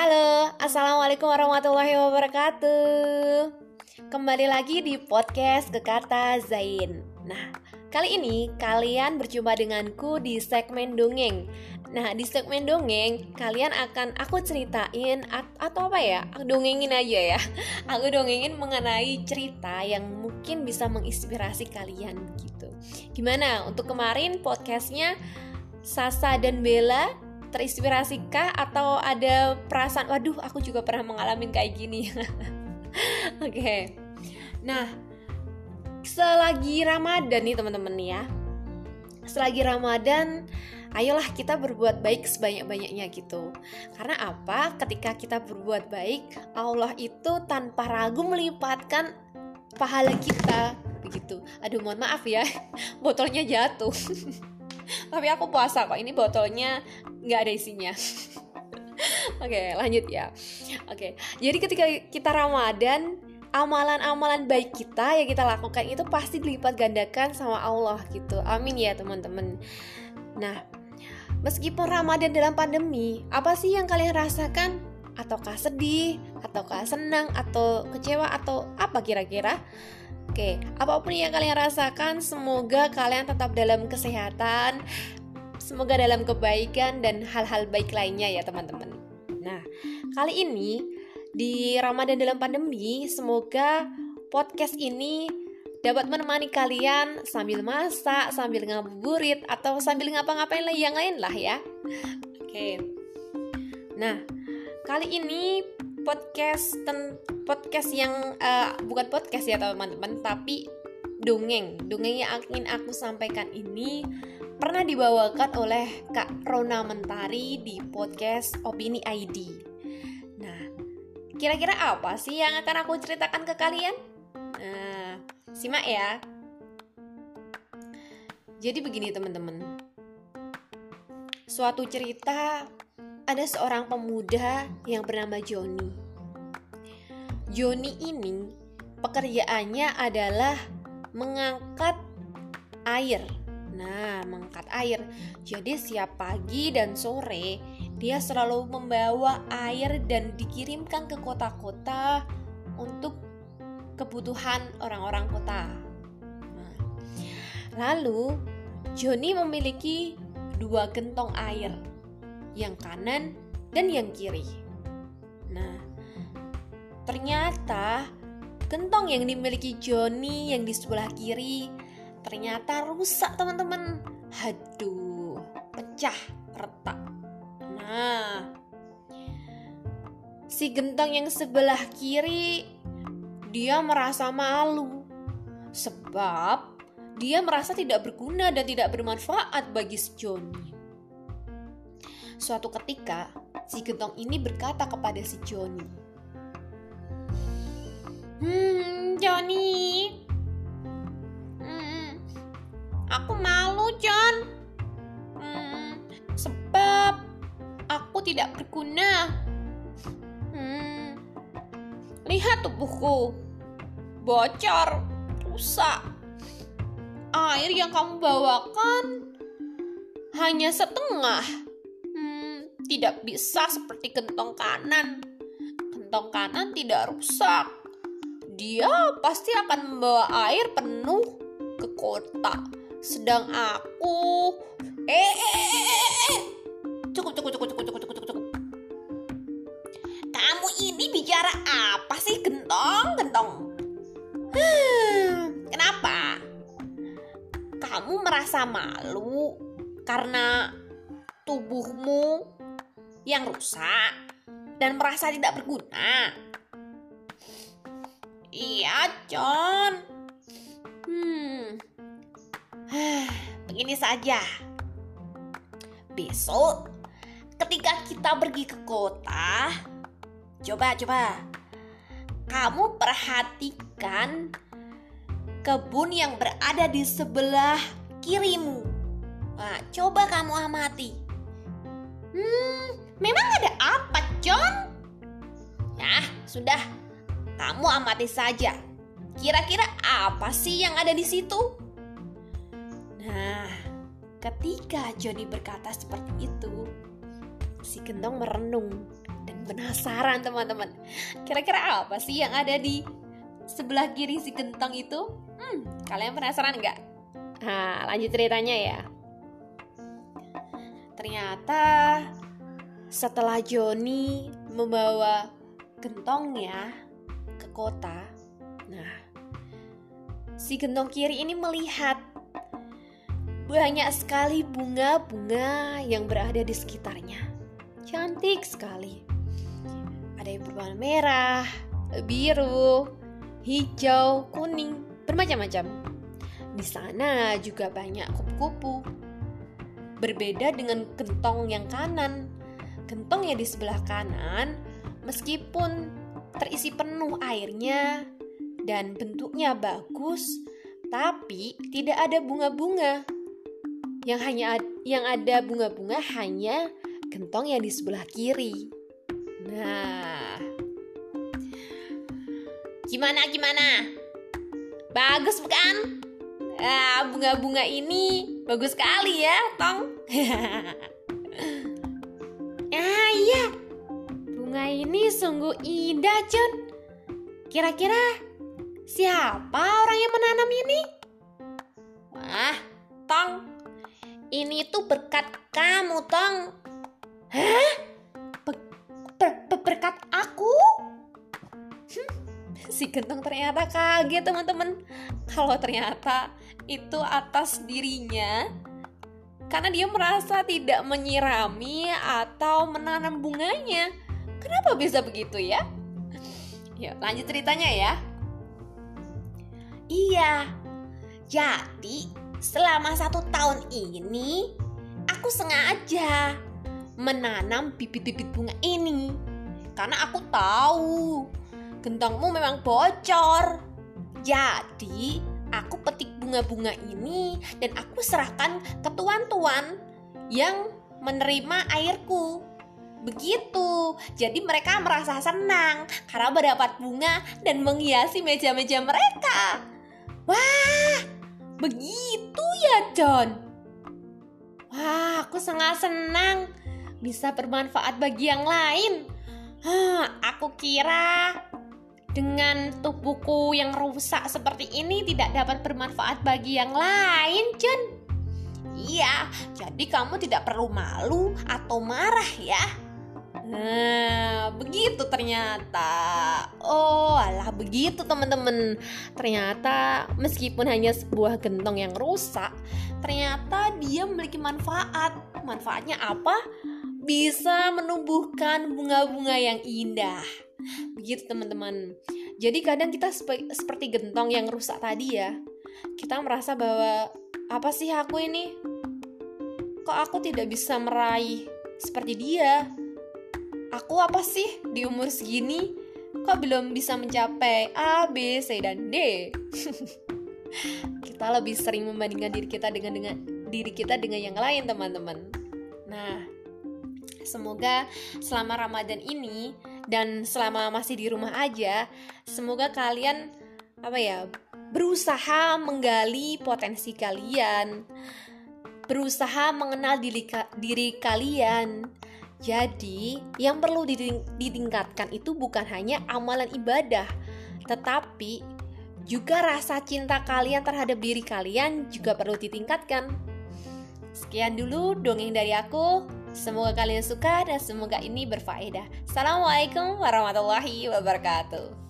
Halo, Assalamualaikum warahmatullahi wabarakatuh. Kembali lagi di podcast Kekata Zain. Nah, kali ini kalian berjumpa denganku di segmen dongeng. Nah, di segmen dongeng, kalian akan aku ceritain atau apa ya? Aku dongengin aja ya. Aku dongengin mengenai cerita yang mungkin bisa menginspirasi kalian gitu. Gimana? Untuk kemarin podcastnya Sasa dan Bella terinspirasikah atau ada perasaan waduh aku juga pernah mengalami kayak gini. Oke. Okay. nah selagi Ramadan nih teman-teman ya. Selagi Ramadan ayolah kita berbuat baik sebanyak-banyaknya gitu. Karena apa? Ketika kita berbuat baik Allah itu tanpa ragu melipatkan pahala kita. Begitu. Aduh mohon maaf ya botolnya jatuh tapi aku puasa kok ini botolnya nggak ada isinya Oke okay, lanjut ya Oke okay. jadi ketika kita Ramadan Amalan-amalan baik kita yang kita lakukan itu pasti dilipat gandakan sama Allah gitu Amin ya teman-teman Nah meskipun Ramadan dalam pandemi Apa sih yang kalian rasakan? Ataukah sedih? Ataukah senang? Atau kecewa? Atau apa kira-kira? Oke, apa pun yang kalian rasakan, semoga kalian tetap dalam kesehatan, semoga dalam kebaikan dan hal-hal baik lainnya ya teman-teman. Nah, kali ini di Ramadan dalam pandemi, semoga podcast ini dapat menemani kalian sambil masak, sambil ngabuburit, atau sambil ngapa-ngapain lah yang lain lah ya. Oke. Nah, kali ini podcast ten podcast yang uh, bukan podcast ya teman-teman tapi dongeng dongeng yang ingin aku sampaikan ini pernah dibawakan oleh Kak Rona Mentari di podcast Opini ID. Nah, kira-kira apa sih yang akan aku ceritakan ke kalian? Nah, simak ya. Jadi begini teman-teman. Suatu cerita ada seorang pemuda yang bernama Joni Joni ini pekerjaannya adalah mengangkat air. Nah, mengangkat air. Jadi siap pagi dan sore dia selalu membawa air dan dikirimkan ke kota-kota untuk kebutuhan orang-orang kota. Nah, lalu Joni memiliki dua gentong air, yang kanan dan yang kiri. Nah, Ternyata gentong yang dimiliki Joni yang di sebelah kiri ternyata rusak teman-teman. Haduh, pecah, retak. Nah, si gentong yang sebelah kiri dia merasa malu sebab dia merasa tidak berguna dan tidak bermanfaat bagi si Joni. Suatu ketika, si gentong ini berkata kepada si Joni, Hmm, Johnny. Hmm, aku malu, John. Hmm, sebab aku tidak berguna. Hmm, lihat tubuhku, bocor, rusak. Air yang kamu bawakan hanya setengah. Tidak bisa seperti gentong kanan. Gentong kanan tidak rusak dia pasti akan membawa air penuh ke kota. Sedang aku eh, eh, eh, eh, eh. cukup cukup cukup cukup cukup cukup cukup. Kamu ini bicara apa sih gentong gentong? Hmm, kenapa? Kamu merasa malu karena tubuhmu yang rusak dan merasa tidak berguna. Iya, John. Hmm. Begini saja. Besok ketika kita pergi ke kota, coba coba kamu perhatikan kebun yang berada di sebelah kirimu. Nah, coba kamu amati. Hmm, memang ada apa, John? Nah, sudah kamu amati saja. Kira-kira apa sih yang ada di situ? Nah, ketika Joni berkata seperti itu, si gentong merenung dan penasaran teman-teman kira-kira apa sih yang ada di sebelah kiri si gentong itu hmm kalian penasaran nggak nah lanjut ceritanya ya ternyata setelah Joni membawa gentongnya ke kota nah si gentong kiri ini melihat banyak sekali bunga-bunga yang berada di sekitarnya. Cantik sekali. Ada yang berwarna merah, biru, hijau, kuning, bermacam-macam. Di sana juga banyak kupu-kupu. Berbeda dengan gentong yang kanan. Gentong yang di sebelah kanan, meskipun terisi penuh airnya dan bentuknya bagus, tapi tidak ada bunga-bunga yang hanya yang ada bunga-bunga hanya gentong yang di sebelah kiri. Nah, gimana gimana? Bagus bukan? Ah, bunga-bunga ini bagus sekali ya, Tong. ini sungguh indah, Jun. Kira-kira siapa orang yang menanam ini? Wah, Tong, ini tuh berkat kamu, Tong. Hah? Be ber ber berkat aku? Hmm, si Gentong ternyata kaget, teman-teman. Kalau ternyata itu atas dirinya karena dia merasa tidak menyirami atau menanam bunganya. Kenapa bisa begitu ya? Ya, lanjut ceritanya ya. Iya, jadi Selama satu tahun ini, aku sengaja menanam bibit-bibit bunga ini karena aku tahu gentongmu memang bocor. Jadi, aku petik bunga-bunga ini dan aku serahkan ke tuan-tuan yang menerima airku. Begitu, jadi mereka merasa senang karena mendapat bunga dan menghiasi meja-meja mereka. Wah, Begitu ya John Wah aku sangat senang Bisa bermanfaat bagi yang lain Hah, Aku kira dengan tubuhku yang rusak seperti ini tidak dapat bermanfaat bagi yang lain, John. Iya, jadi kamu tidak perlu malu atau marah ya. Nah, begitu ternyata. Oh, alah begitu teman-teman. Ternyata meskipun hanya sebuah gentong yang rusak, ternyata dia memiliki manfaat. Manfaatnya apa? Bisa menumbuhkan bunga-bunga yang indah. Begitu teman-teman. Jadi kadang kita seperti gentong yang rusak tadi ya. Kita merasa bahwa apa sih aku ini? Kok aku tidak bisa meraih seperti dia? Aku apa sih di umur segini kok belum bisa mencapai A, B, C, dan D? kita lebih sering membandingkan diri kita dengan dengan diri kita dengan yang lain, teman-teman. Nah, semoga selama Ramadan ini dan selama masih di rumah aja, semoga kalian apa ya, berusaha menggali potensi kalian, berusaha mengenal diri, diri kalian jadi, yang perlu ditingkatkan itu bukan hanya amalan ibadah, tetapi juga rasa cinta kalian terhadap diri kalian juga perlu ditingkatkan. Sekian dulu dongeng dari aku. Semoga kalian suka dan semoga ini berfaedah. Assalamualaikum warahmatullahi wabarakatuh.